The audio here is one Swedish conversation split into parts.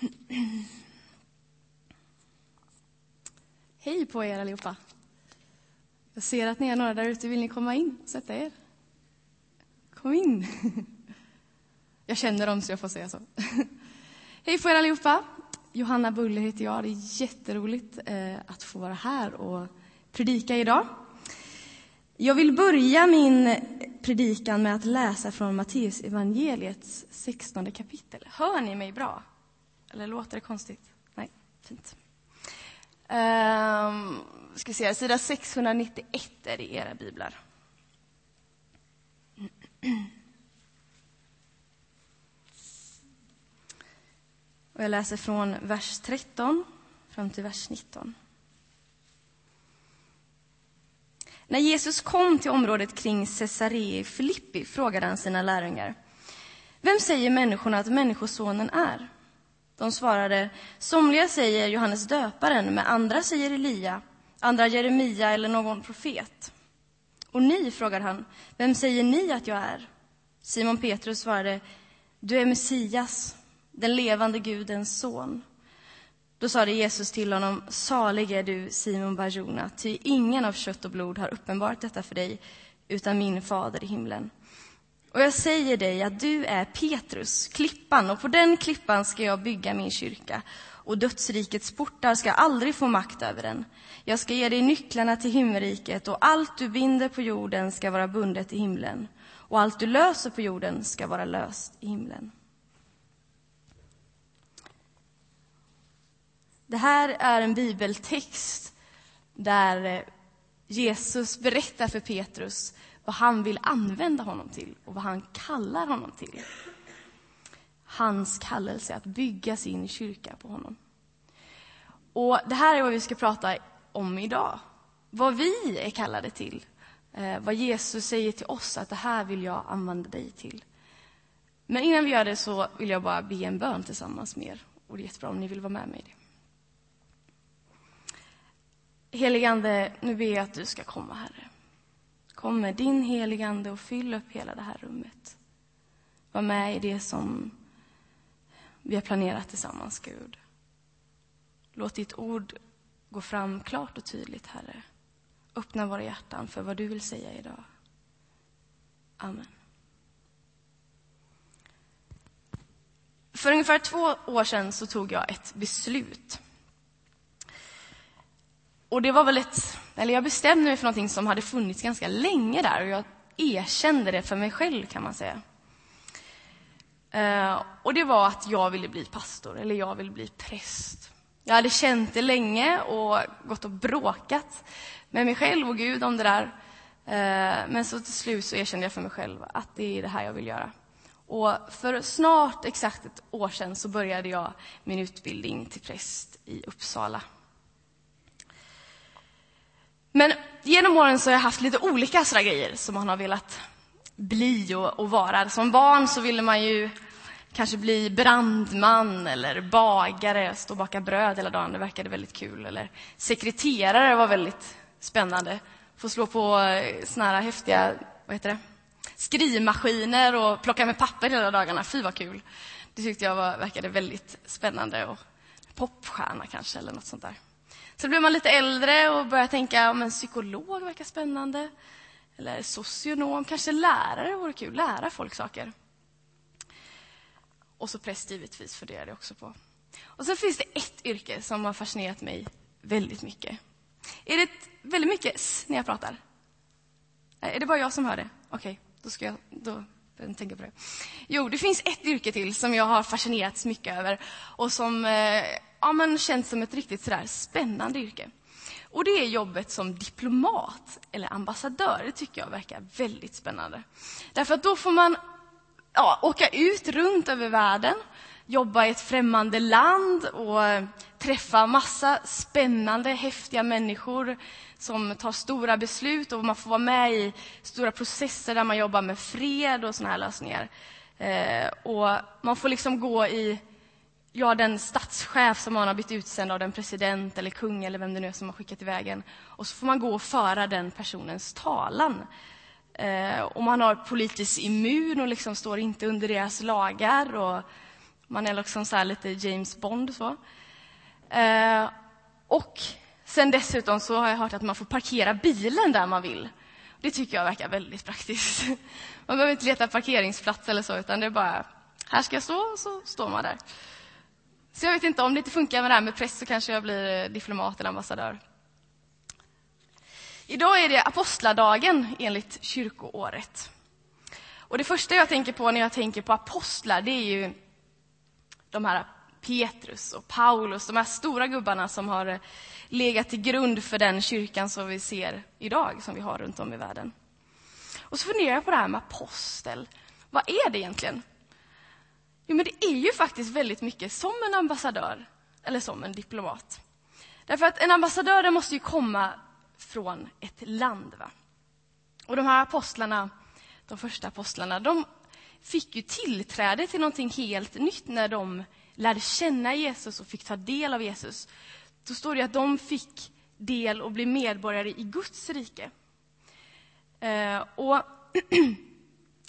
Hej på er allihopa. Jag ser att ni är några där ute. Vill ni komma in och sätta er? Kom in. Jag känner dem så jag får säga så. Hej på er allihopa. Johanna Buller heter jag. Det är jätteroligt eh, att få vara här och predika idag. Jag vill börja min predikan med att läsa från Matteus evangeliets 16 kapitel. Hör ni mig bra? Eller låter det konstigt? Nej, fint. Um, ska se, sida 691 är det i era biblar. Och jag läser från vers 13 fram till vers 19. När Jesus kom till området kring Caesarea Filippi frågade han sina lärjungar. Vem säger människorna att Människosonen är? De svarade, somliga säger Johannes döparen, men andra säger Elia, andra Jeremia eller någon profet. Och ni, frågade han, vem säger ni att jag är? Simon Petrus svarade, du är Messias, den levande Gudens son. Då sade Jesus till honom, salig är du, Simon Barjona, ty ingen av kött och blod har uppenbarat detta för dig, utan min fader i himlen. Och jag säger dig att du är Petrus, klippan, och på den klippan ska jag bygga min kyrka, och dödsrikets portar ska aldrig få makt över den. Jag ska ge dig nycklarna till himmelriket, och allt du binder på jorden ska vara bundet i himlen, och allt du löser på jorden ska vara löst i himlen. Det här är en bibeltext där eh, Jesus berättar för Petrus vad han vill använda honom till och vad han kallar honom till. Hans kallelse att bygga sin kyrka på honom. Och Det här är vad vi ska prata om idag. Vad vi är kallade till. Eh, vad Jesus säger till oss att det här vill jag använda dig till. Men innan vi gör det så vill jag bara be en bön tillsammans med er. Och det är jättebra om ni vill vara med mig i det. Heligande, nu ber jag att du ska komma, Herre. Kom med din heligande och fyll upp hela det här rummet. Var med i det som vi har planerat tillsammans, Gud. Låt ditt ord gå fram klart och tydligt, Herre. Öppna våra hjärtan för vad du vill säga idag. Amen. För ungefär två år sedan så tog jag ett beslut. Och det var väl ett, eller jag bestämde mig för någonting som hade funnits ganska länge där och jag erkände det för mig själv kan man säga. Uh, och det var att jag ville bli pastor, eller jag ville bli präst. Jag hade känt det länge och gått och bråkat med mig själv och Gud om det där. Uh, men så till slut så erkände jag för mig själv att det är det här jag vill göra. Och för snart exakt ett år sedan så började jag min utbildning till präst i Uppsala. Men genom åren så har jag haft lite olika sådana grejer som man har velat bli och, och vara. Som barn så ville man ju kanske bli brandman eller bagare, stå och baka bröd hela dagen. Det verkade väldigt kul. Eller sekreterare var väldigt spännande. Få slå på eh, såna här häftiga, vad heter det, skrivmaskiner och plocka med papper hela dagarna. Fy vad kul. Det tyckte jag var, verkade väldigt spännande. Och popstjärna kanske, eller något sånt där. Så blir man lite äldre och börjar tänka om en psykolog verkar spännande. Eller socionom, kanske lärare vore kul. Lära folk saker. Och så präst givetvis funderar jag också på. Och sen finns det ett yrke som har fascinerat mig väldigt mycket. Är det väldigt mycket s när jag pratar? Är det bara jag som hör det? Okej, okay, då ska jag då tänka på det. Jo, det finns ett yrke till som jag har fascinerats mycket över och som eh, ja, men känns som ett riktigt sådär spännande yrke. Och det är jobbet som diplomat eller ambassadör. Det tycker jag verkar väldigt spännande. Därför att då får man ja, åka ut runt över världen, jobba i ett främmande land och träffa massa spännande, häftiga människor som tar stora beslut och man får vara med i stora processer där man jobbar med fred och sådana här lösningar. Eh, och man får liksom gå i ja, den statschef som man har blivit utsänd av den president eller kung eller vem det nu är som har skickat iväg en. Och så får man gå och föra den personens talan. Eh, och man har politiskt immun och liksom står inte under deras lagar. Och, Man är liksom så lite James Bond. så. Eh, och sen dessutom så har jag hört att man får parkera bilen där man vill. Det tycker jag verkar väldigt praktiskt. Man behöver inte leta parkeringsplats eller så, utan det är bara här ska jag stå, och så står man där. Så jag vet inte, om det inte funkar med det här med präst så kanske jag blir eh, diplomat eller ambassadör. Idag är det apostladagen enligt kyrkoåret. Och det första jag tänker på när jag tänker på apostlar, det är ju de här Petrus och Paulus, de här stora gubbarna som har eh, legat till grund för den kyrkan som vi ser idag, som vi har runt om i världen. Och så funderar jag på det här med apostel. Vad är det egentligen? Jo, men det är ju faktiskt väldigt mycket som en ambassadör eller som en diplomat. Därför att en ambassadör måste ju komma från ett land. Va? Och de här apostlarna, de första apostlarna, de fick ju tillträde till någonting helt nytt när de lärde känna Jesus och fick ta del av Jesus. Då står det att de fick del och bli medborgare i Guds rike. Eh, och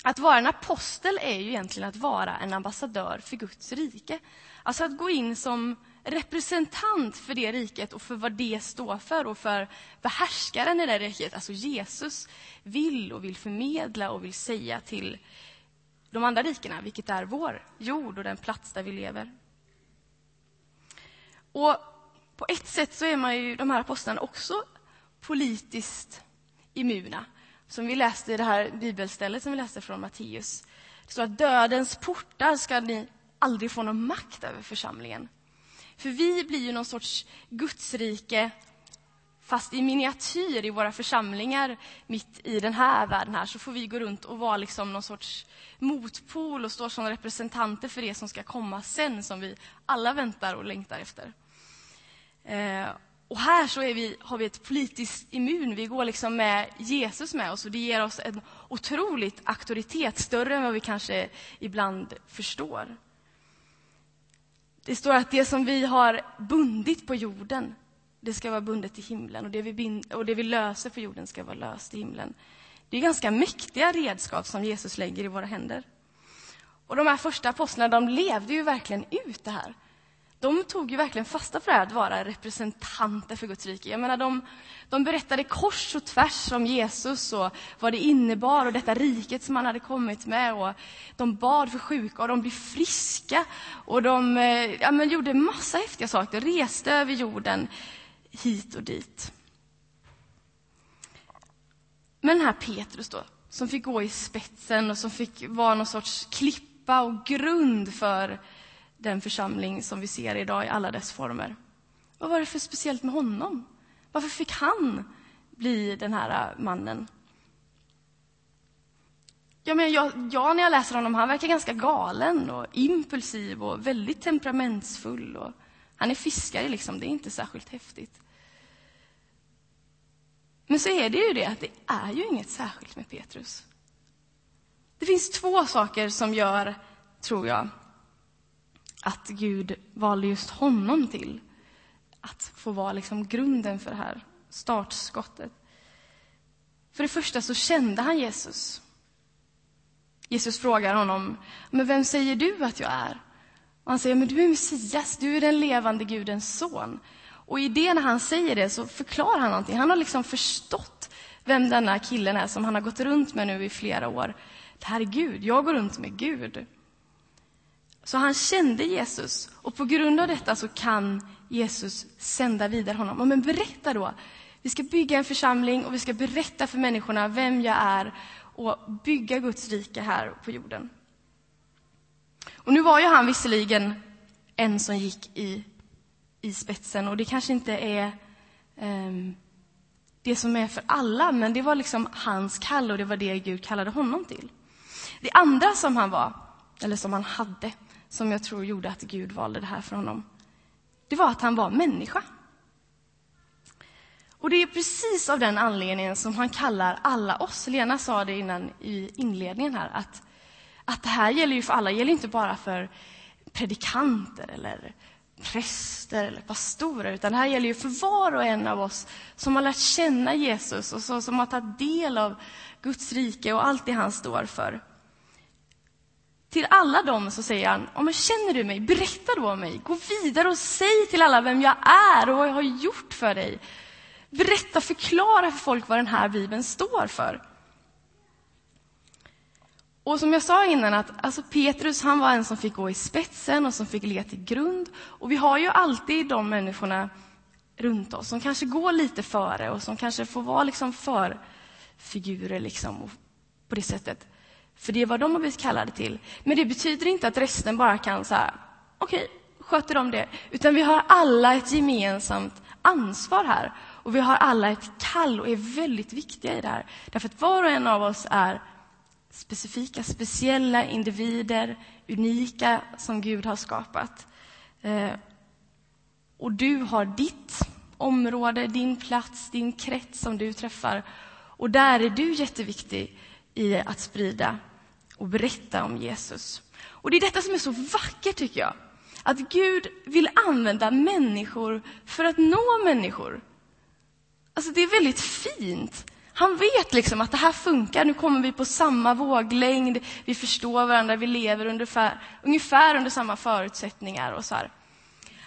Att vara en apostel är ju egentligen att vara en ambassadör för Guds rike. Alltså att gå in som representant för det riket och för vad det står för och för behärskaren härskaren i det riket, alltså Jesus, vill och vill förmedla och vill säga till de andra rikena, vilket är vår jord och den plats där vi lever. Och på ett sätt så är man ju, de här apostlarna också politiskt immuna som vi läste i det här bibelstället som vi läste från Matteus. Det står att dödens portar ska ni aldrig få någon makt över församlingen. För vi blir ju någon sorts gudsrike fast i miniatyr i våra församlingar mitt i den här världen här så får vi gå runt och vara liksom någon sorts motpol och stå som representanter för det som ska komma sen som vi alla väntar och längtar efter. Eh, och här så vi, har vi ett politiskt immun. Vi går liksom med Jesus med oss och det ger oss en otroligt auktoritet, större än vad vi kanske ibland förstår. Det står att det som vi har bundit på jorden, det ska vara bundet i himlen och det vi, bind, och det vi löser på jorden ska vara löst i himlen. Det är ganska mäktiga redskap som Jesus lägger i våra händer. Och de här första apostlarna, de levde ju verkligen ut det här de tog ju verkligen fasta på det här att vara representanter för Guds rike. Jag menar, de, de berättade kors och tvärs om Jesus och vad det innebar och detta riket som han hade kommit med. Och de bad för sjuka och de blev friska. Och de eh, ja, men gjorde massa häftiga saker, reste över jorden hit och dit. Men den här Petrus då, som fick gå i spetsen och som fick vara någon sorts klippa och grund för den församling som vi ser idag i alla dess former. Vad var det för speciellt med honom? Varför fick han bli den här äh, mannen? Ja, menar, jag, jag, när jag läser honom, han verkar ganska galen och impulsiv och väldigt temperamentsfull. Och han är fiskare, liksom. det är inte särskilt häftigt. Men så är det ju det att det är ju inget särskilt med Petrus. Det finns två saker som gör, tror jag, att Gud valde just honom till att få vara liksom grunden för det här startskottet. För det första så kände han Jesus. Jesus frågar honom, men vem säger du att jag är? Och han säger, men du är Messias, du är den levande Gudens son. Och i det när han säger det så förklarar han någonting. Han har liksom förstått vem denna killen är som han har gått runt med nu i flera år. Det här är Gud, jag går runt med Gud. Så han kände Jesus och på grund av detta så kan Jesus sända vidare honom. Men berätta då. Vi ska bygga en församling och vi ska berätta för människorna vem jag är och bygga Guds rike här på jorden. Och nu var ju han visserligen en som gick i, i spetsen och det kanske inte är um, det som är för alla, men det var liksom hans kall och det var det Gud kallade honom till. Det andra som han var, eller som han hade, som jag tror gjorde att Gud valde det här för honom, det var att han var människa. Och det är precis av den anledningen som han kallar alla oss. Lena sa det innan i inledningen här, att, att det här gäller ju för alla, det gäller inte bara för predikanter eller präster eller pastorer, utan det här gäller ju för var och en av oss som har lärt känna Jesus och som har tagit del av Guds rike och allt det han står för till alla dem så säger han, om känner du mig, berätta då om mig. Gå vidare och säg till alla vem jag är och vad jag har gjort för dig. Berätta, förklara för folk vad den här Bibeln står för. Och som jag sa innan, att alltså Petrus han var en som fick gå i spetsen och som fick ligga till grund. Och vi har ju alltid de människorna runt oss som kanske går lite före och som kanske får vara liksom förfigurer liksom, på det sättet. För det är vad de har blivit kallade till. Men det betyder inte att resten bara kan säga, okej, okay, sköter de det? Utan vi har alla ett gemensamt ansvar här. Och vi har alla ett kall och är väldigt viktiga i det här. Därför att var och en av oss är specifika, speciella individer, unika som Gud har skapat. Eh, och du har ditt område, din plats, din krets som du träffar. Och där är du jätteviktig i att sprida och berätta om Jesus. Och Det är detta som är så vackert, tycker jag. Att Gud vill använda människor för att nå människor. Alltså Det är väldigt fint. Han vet liksom att det här funkar, nu kommer vi på samma våglängd, vi förstår varandra, vi lever ungefär, ungefär under samma förutsättningar. och så här.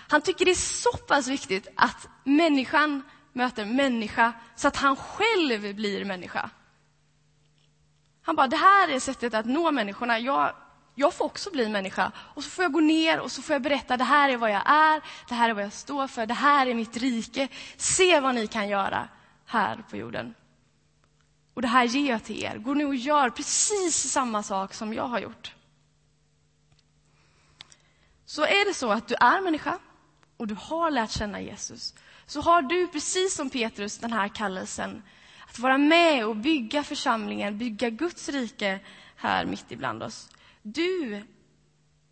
Han tycker det är så pass viktigt att människan möter människa så att han själv blir människa. Han bara, det här är sättet att nå människorna. Jag, jag får också bli människa. Och så får jag gå ner och så får jag berätta, det här är vad jag är, det här är vad jag står för, det här är mitt rike. Se vad ni kan göra här på jorden. Och det här ger jag till er. Gå nu och gör precis samma sak som jag har gjort. Så är det så att du är människa och du har lärt känna Jesus, så har du precis som Petrus den här kallelsen att vara med och bygga församlingen, bygga Guds rike här mitt ibland oss. Du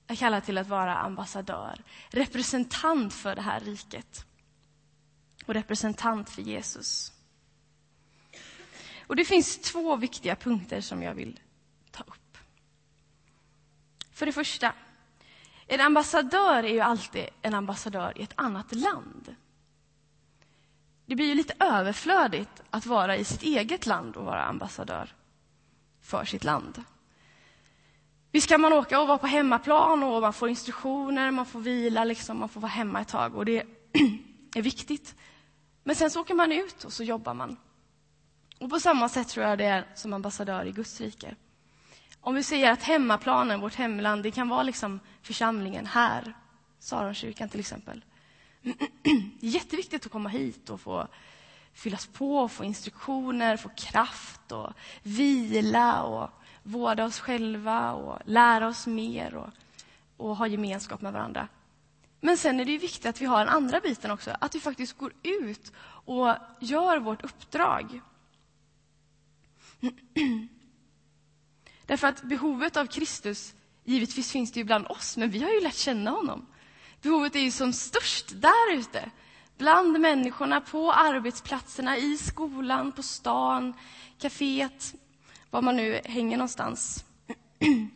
är kallad till att vara ambassadör, representant för det här riket och representant för Jesus. Och Det finns två viktiga punkter som jag vill ta upp. För det första, en ambassadör är ju alltid en ambassadör i ett annat land. Det blir ju lite överflödigt att vara i sitt eget land och vara ambassadör för sitt land. Visst kan man åka och vara på hemmaplan och man får instruktioner, man får vila, liksom, man får vara hemma ett tag och det är viktigt. Men sen så åker man ut och så jobbar man. Och på samma sätt tror jag det är som ambassadör i Guds rike. Om vi säger att hemmaplanen, vårt hemland, det kan vara liksom församlingen här, Saronkyrkan till exempel. Det är jätteviktigt att komma hit och få fyllas på, få instruktioner, få kraft och vila och vårda oss själva och lära oss mer och, och ha gemenskap med varandra. Men sen är det viktigt att vi har den andra biten också, att vi faktiskt går ut och gör vårt uppdrag. Därför att behovet av Kristus, givetvis finns det ju bland oss, men vi har ju lärt känna honom. Behovet är ju som störst där ute, bland människorna, på arbetsplatserna, i skolan, på stan, kaféet, var man nu hänger någonstans.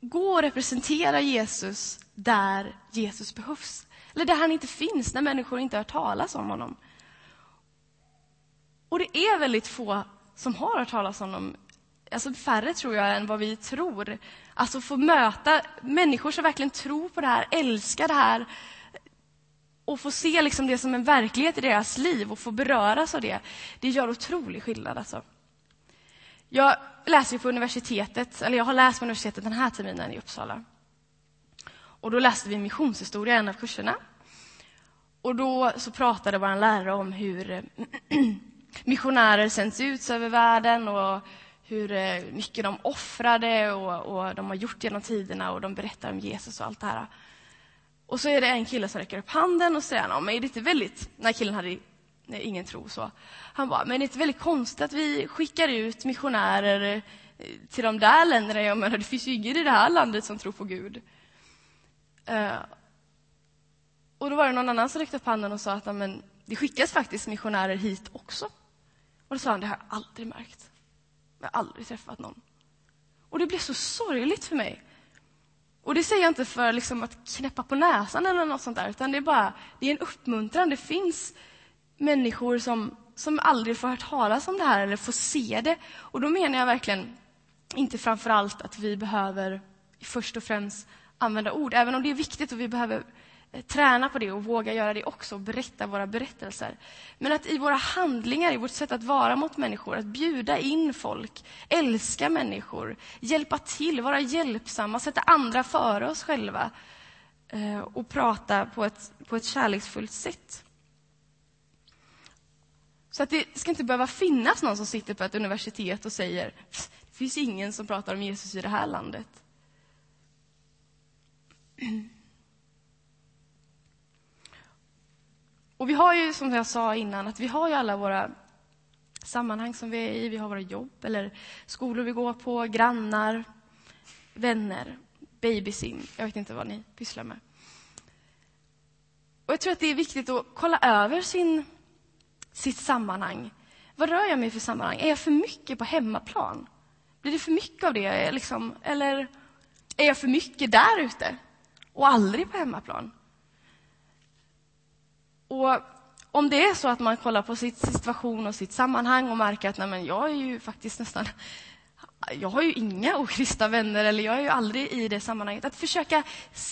Gå och representera Jesus där Jesus behövs. Eller där han inte finns, när människor inte har hört talas om honom. Och det är väldigt få som har hört talas om honom alltså färre tror jag än vad vi tror. Alltså få möta människor som verkligen tror på det här, älskar det här och få se liksom det som en verklighet i deras liv och få beröras av det. Det gör otrolig skillnad. Alltså. Jag läser på universitetet, eller jag har läst på universitetet den här terminen i Uppsala. Och då läste vi missionshistoria i en av kurserna. Och då så pratade vår lärare om hur missionärer sänds ut över världen och hur eh, mycket de offrade och, och, de har gjort genom tiderna och de berättar om Jesus och allt det här. Och så är det en kille som räcker upp handen och säger han, men är det inte väldigt, när killen hade nej, ingen tro så, han bara, men är det inte väldigt konstigt att vi skickar ut missionärer eh, till de där länderna? Jag menar, det finns ju ingen i det här landet som tror på Gud. Uh, och då var det någon annan som räckte upp handen och sa att men, det skickas faktiskt missionärer hit också. Och då sa han, det har jag aldrig märkt. Jag har aldrig träffat någon. Och det blev så sorgligt för mig. Och det säger jag inte för liksom att knäppa på näsan eller något sånt där, utan det är bara det är en uppmuntran. Det finns människor som, som aldrig får höra talas om det här eller får se det. Och då menar jag verkligen inte framför allt att vi behöver först och främst använda ord, även om det är viktigt och vi behöver Eh, träna på det och våga göra det också, och berätta våra berättelser. Men att i våra handlingar, i vårt sätt att vara mot människor, att bjuda in folk, älska människor, hjälpa till, vara hjälpsamma, sätta andra före oss själva eh, och prata på ett, på ett kärleksfullt sätt. Så att det ska inte behöva finnas någon som sitter på ett universitet och säger det finns ingen som pratar om Jesus i det här landet. Och vi har ju, som jag sa innan, att vi har ju alla våra sammanhang som vi är i. Vi har våra jobb eller skolor vi går på, grannar, vänner, babysim. Jag vet inte vad ni pysslar med. Och jag tror att det är viktigt att kolla över sin, sitt sammanhang. Vad rör jag mig för sammanhang? Är jag för mycket på hemmaplan? Blir det för mycket av det? Liksom? Eller är jag för mycket där ute och aldrig på hemmaplan? Och om det är så att man kollar på sitt situation och sitt sammanhang och märker att nej men jag är ju faktiskt nästan jag har ju inga okristna vänner eller jag är ju aldrig i det sammanhanget. Att försöka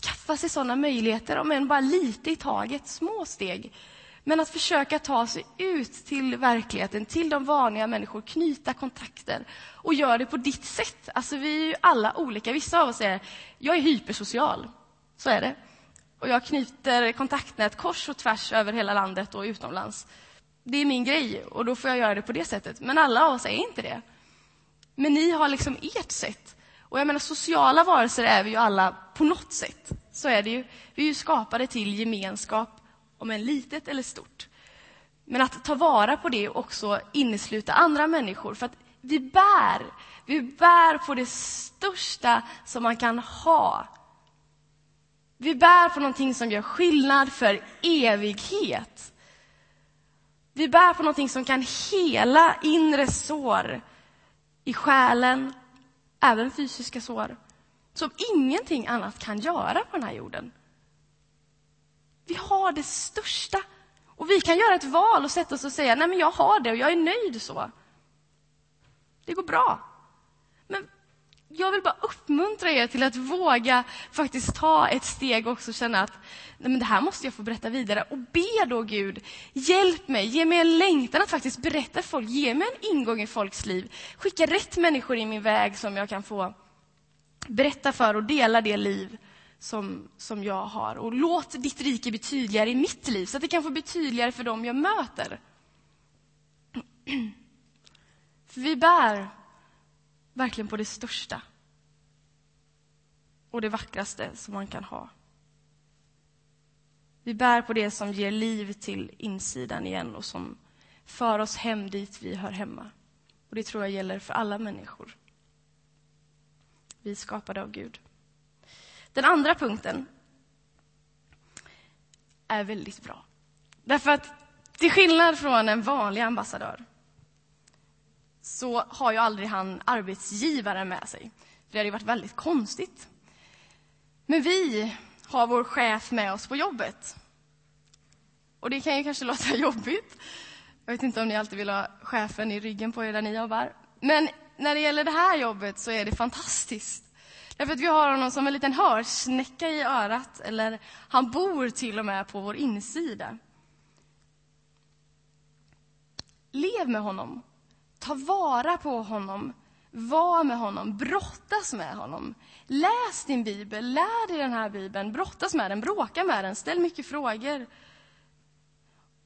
skaffa sig sådana möjligheter, om än bara lite i taget, små steg. Men att försöka ta sig ut till verkligheten, till de vanliga människor, knyta kontakter och göra det på ditt sätt. Alltså vi är ju alla olika. Vissa av oss är, jag är hypersocial, så är det. Och jag knyter kontaktnät kors och tvärs över hela landet och utomlands. Det är min grej och då får jag göra det på det sättet. Men alla av oss är inte det. Men ni har liksom ert sätt. Och jag menar, sociala varelser är vi ju alla på något sätt. Så är det ju. Vi är ju skapade till gemenskap, om än litet eller stort. Men att ta vara på det och också innesluta andra människor. För att vi bär, vi bär på det största som man kan ha. Vi bär på någonting som gör skillnad för evighet. Vi bär på någonting som kan hela inre sår i själen, även fysiska sår, som ingenting annat kan göra på den här jorden. Vi har det största. Och vi kan göra ett val och sätta oss och säga, nej men jag har det och jag är nöjd så. Det går bra. Men jag vill bara uppmuntra er till att våga faktiskt ta ett steg och också känna att nej men det här måste jag få berätta vidare. Och be då Gud, hjälp mig, ge mig en längtan att faktiskt berätta för folk, ge mig en ingång i folks liv. Skicka rätt människor i min väg som jag kan få berätta för och dela det liv som, som jag har. Och låt ditt rike bli tydligare i mitt liv så att det kan få bli tydligare för dem jag möter. För vi bär verkligen på det största och det vackraste som man kan ha. Vi bär på det som ger liv till insidan igen och som för oss hem dit vi hör hemma. Och Det tror jag gäller för alla människor. Vi är skapade av Gud. Den andra punkten är väldigt bra. Därför att till skillnad från en vanlig ambassadör så har ju aldrig han arbetsgivaren med sig. För det hade ju varit väldigt konstigt. Men vi har vår chef med oss på jobbet. Och det kan ju kanske låta jobbigt. Jag vet inte om ni alltid vill ha chefen i ryggen på er där ni jobbar. Men när det gäller det här jobbet så är det fantastiskt. Därför att vi har honom som en liten hörsnäcka i örat, eller han bor till och med på vår insida. Lev med honom. Ta vara på honom. Var med honom. Brottas med honom. Läs din bibel. Lär dig den här bibeln. Brottas med den. Bråka med den. Ställ mycket frågor.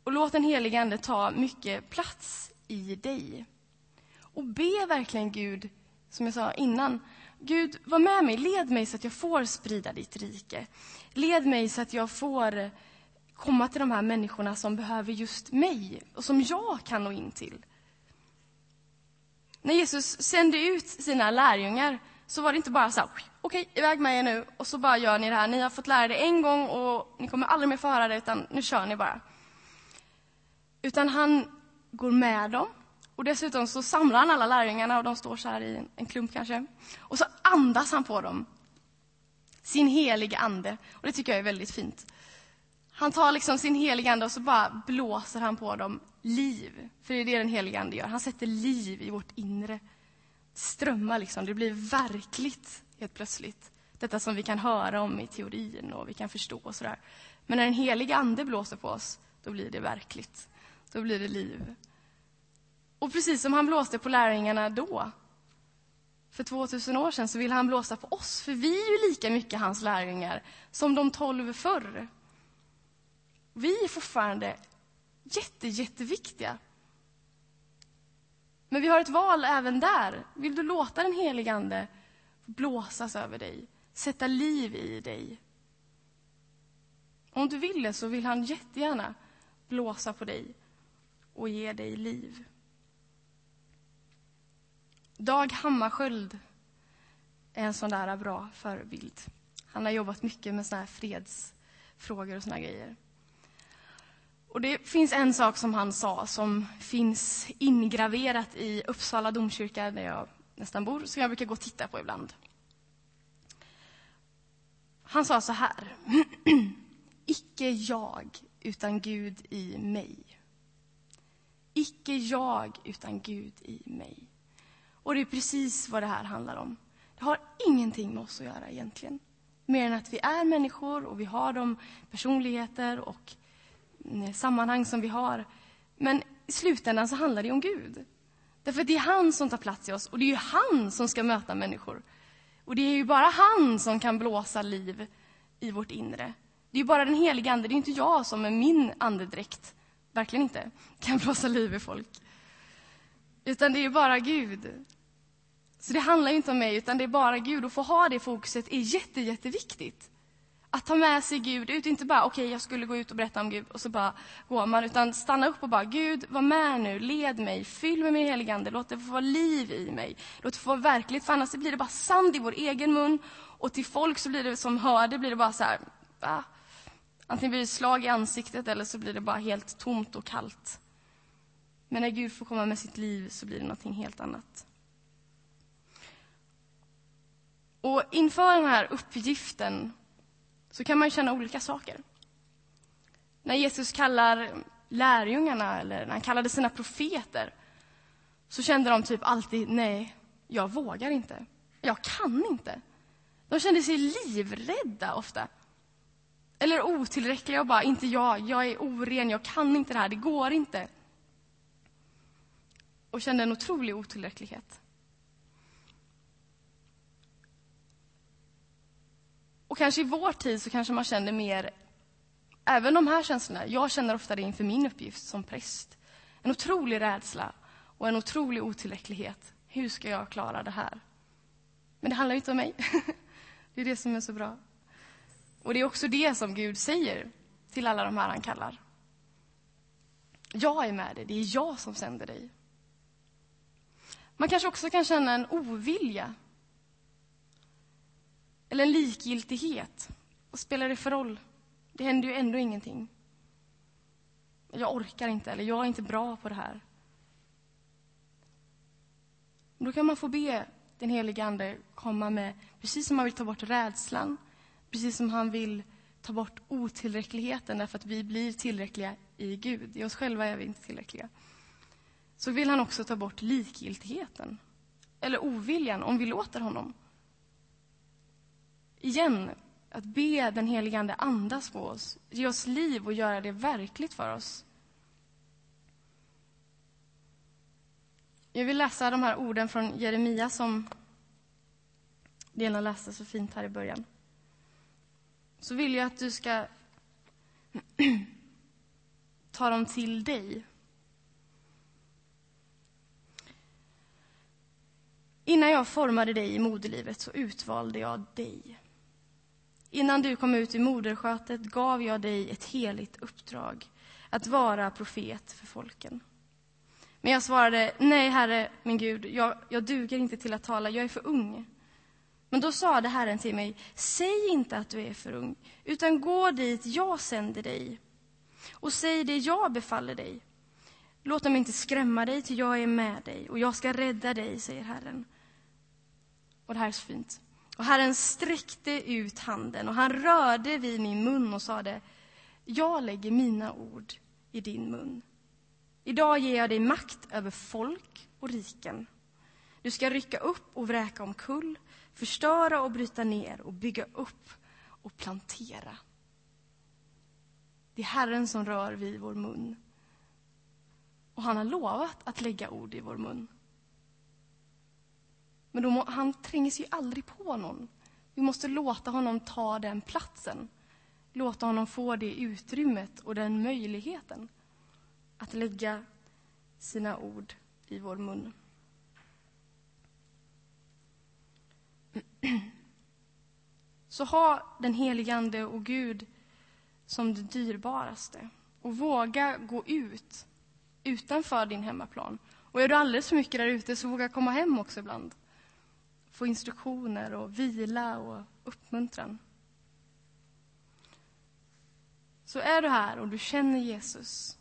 Och låt den helige Ande ta mycket plats i dig. Och be verkligen Gud, som jag sa innan, Gud, var med mig, led mig så att jag får sprida ditt rike. Led mig så att jag får komma till de här människorna som behöver just mig och som jag kan nå in till. När Jesus sände ut sina lärjungar så var det inte bara så här, okej, okay, iväg med er nu och så bara gör ni det här. Ni har fått lära det en gång och ni kommer aldrig mer få höra det, utan nu kör ni bara. Utan han går med dem och dessutom så samlar han alla lärjungarna och de står så här i en klump kanske. Och så andas han på dem. Sin heliga ande. Och det tycker jag är väldigt fint. Han tar liksom sin heliga ande och så bara blåser han på dem liv. För det är det den heliga ande gör. Han sätter liv i vårt inre. strömmar liksom, det blir verkligt helt plötsligt. Detta som vi kan höra om i teorin och vi kan förstå och sådär. Men när den heliga ande blåser på oss, då blir det verkligt. Då blir det liv. Och precis som han blåste på lärjungarna då, för 2000 år sedan, så vill han blåsa på oss. För vi är ju lika mycket hans lärjungar som de tolv förr. Vi är fortfarande jätte, jätteviktiga. Men vi har ett val även där. Vill du låta den helige Ande blåsas över dig, sätta liv i dig? Om du vill det så vill han jättegärna blåsa på dig och ge dig liv. Dag Hammarskjöld är en sån där bra förebild. Han har jobbat mycket med såna här fredsfrågor och såna grejer. Och det finns en sak som han sa som finns ingraverat i Uppsala domkyrka där jag nästan bor, som jag brukar gå och titta på ibland. Han sa så här. Icke jag, utan Gud i mig. Icke jag, utan Gud i mig. Och det är precis vad det här handlar om. Det har ingenting med oss att göra egentligen. Mer än att vi är människor och vi har de personligheter och Eh, sammanhang som vi har. Men i slutändan så handlar det om Gud. Därför att det är han som tar plats i oss och det är ju han som ska möta människor. Och det är ju bara han som kan blåsa liv i vårt inre. Det är ju bara den heliga Ande, det är inte jag som med min andedräkt, verkligen inte, kan blåsa liv i folk. Utan det är ju bara Gud. Så det handlar inte om mig, utan det är bara Gud. Att få ha det fokuset är jätte, jätteviktigt. Att ta med sig Gud ut, inte bara okej, okay, jag skulle gå ut och berätta om Gud och så bara går man, utan stanna upp och bara Gud, var med nu, led mig, fyll mig med helig ande, låt det få vara liv i mig, låt det få vara verkligt, för annars blir det bara sand i vår egen mun och till folk så blir det som hör det blir det bara så här, va? Antingen blir det slag i ansiktet eller så blir det bara helt tomt och kallt. Men när Gud får komma med sitt liv så blir det någonting helt annat. Och inför den här uppgiften så kan man känna olika saker. När Jesus kallar lärjungarna, eller när han kallade sina profeter, så kände de typ alltid, nej, jag vågar inte. Jag kan inte. De kände sig livrädda ofta. Eller otillräckliga och bara, inte jag, jag är oren, jag kan inte det här, det går inte. Och kände en otrolig otillräcklighet. Och kanske i vår tid så kanske man känner mer, även de här känslorna. Jag känner ofta det inför min uppgift som präst. En otrolig rädsla och en otrolig otillräcklighet. Hur ska jag klara det här? Men det handlar inte om mig. Det är det som är så bra. Och det är också det som Gud säger till alla de här han kallar. Jag är med dig, det är jag som sänder dig. Man kanske också kan känna en ovilja. Eller en likgiltighet. Vad spelar det för roll? Det händer ju ändå ingenting. Jag orkar inte, eller jag är inte bra på det här. Då kan man få be den helige Ande komma med, precis som han vill ta bort rädslan, precis som han vill ta bort otillräckligheten därför att vi blir tillräckliga i Gud. I oss själva är vi inte tillräckliga. Så vill han också ta bort likgiltigheten, eller oviljan, om vi låter honom. Igen, att be den helige Ande andas på oss, ge oss liv och göra det verkligt för oss. Jag vill läsa de här orden från Jeremia som Lena läste så fint här i början. Så vill jag att du ska ta dem till dig. Innan jag formade dig i moderlivet så utvalde jag dig. Innan du kom ut i moderskötet gav jag dig ett heligt uppdrag att vara profet för folken. Men jag svarade, nej, Herre, min Gud, jag, jag duger inte till att tala, jag är för ung. Men då sade Herren till mig, säg inte att du är för ung, utan gå dit jag sänder dig och säg det jag befaller dig. Låt dem inte skrämma dig, till jag är med dig och jag ska rädda dig, säger Herren. Och det här är så fint. Och Herren sträckte ut handen och han rörde vid min mun och sade, jag lägger mina ord i din mun. Idag ger jag dig makt över folk och riken. Du ska rycka upp och vräka omkull, förstöra och bryta ner och bygga upp och plantera. Det är Herren som rör vid vår mun. Och han har lovat att lägga ord i vår mun. Men må, han trängs ju aldrig på någon. Vi måste låta honom ta den platsen. Låta honom få det utrymmet och den möjligheten att lägga sina ord i vår mun. Så ha den helige Ande och Gud som det dyrbaraste och våga gå ut utanför din hemmaplan. Och är du alldeles för mycket där ute, så våga komma hem också ibland. Få instruktioner och vila och uppmuntran. Så är du här och du känner Jesus.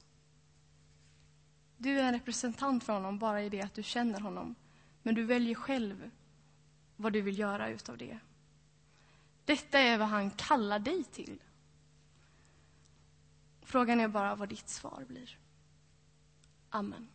Du är en representant för honom bara i det att du känner honom. Men du väljer själv vad du vill göra utav det. Detta är vad han kallar dig till. Frågan är bara vad ditt svar blir. Amen.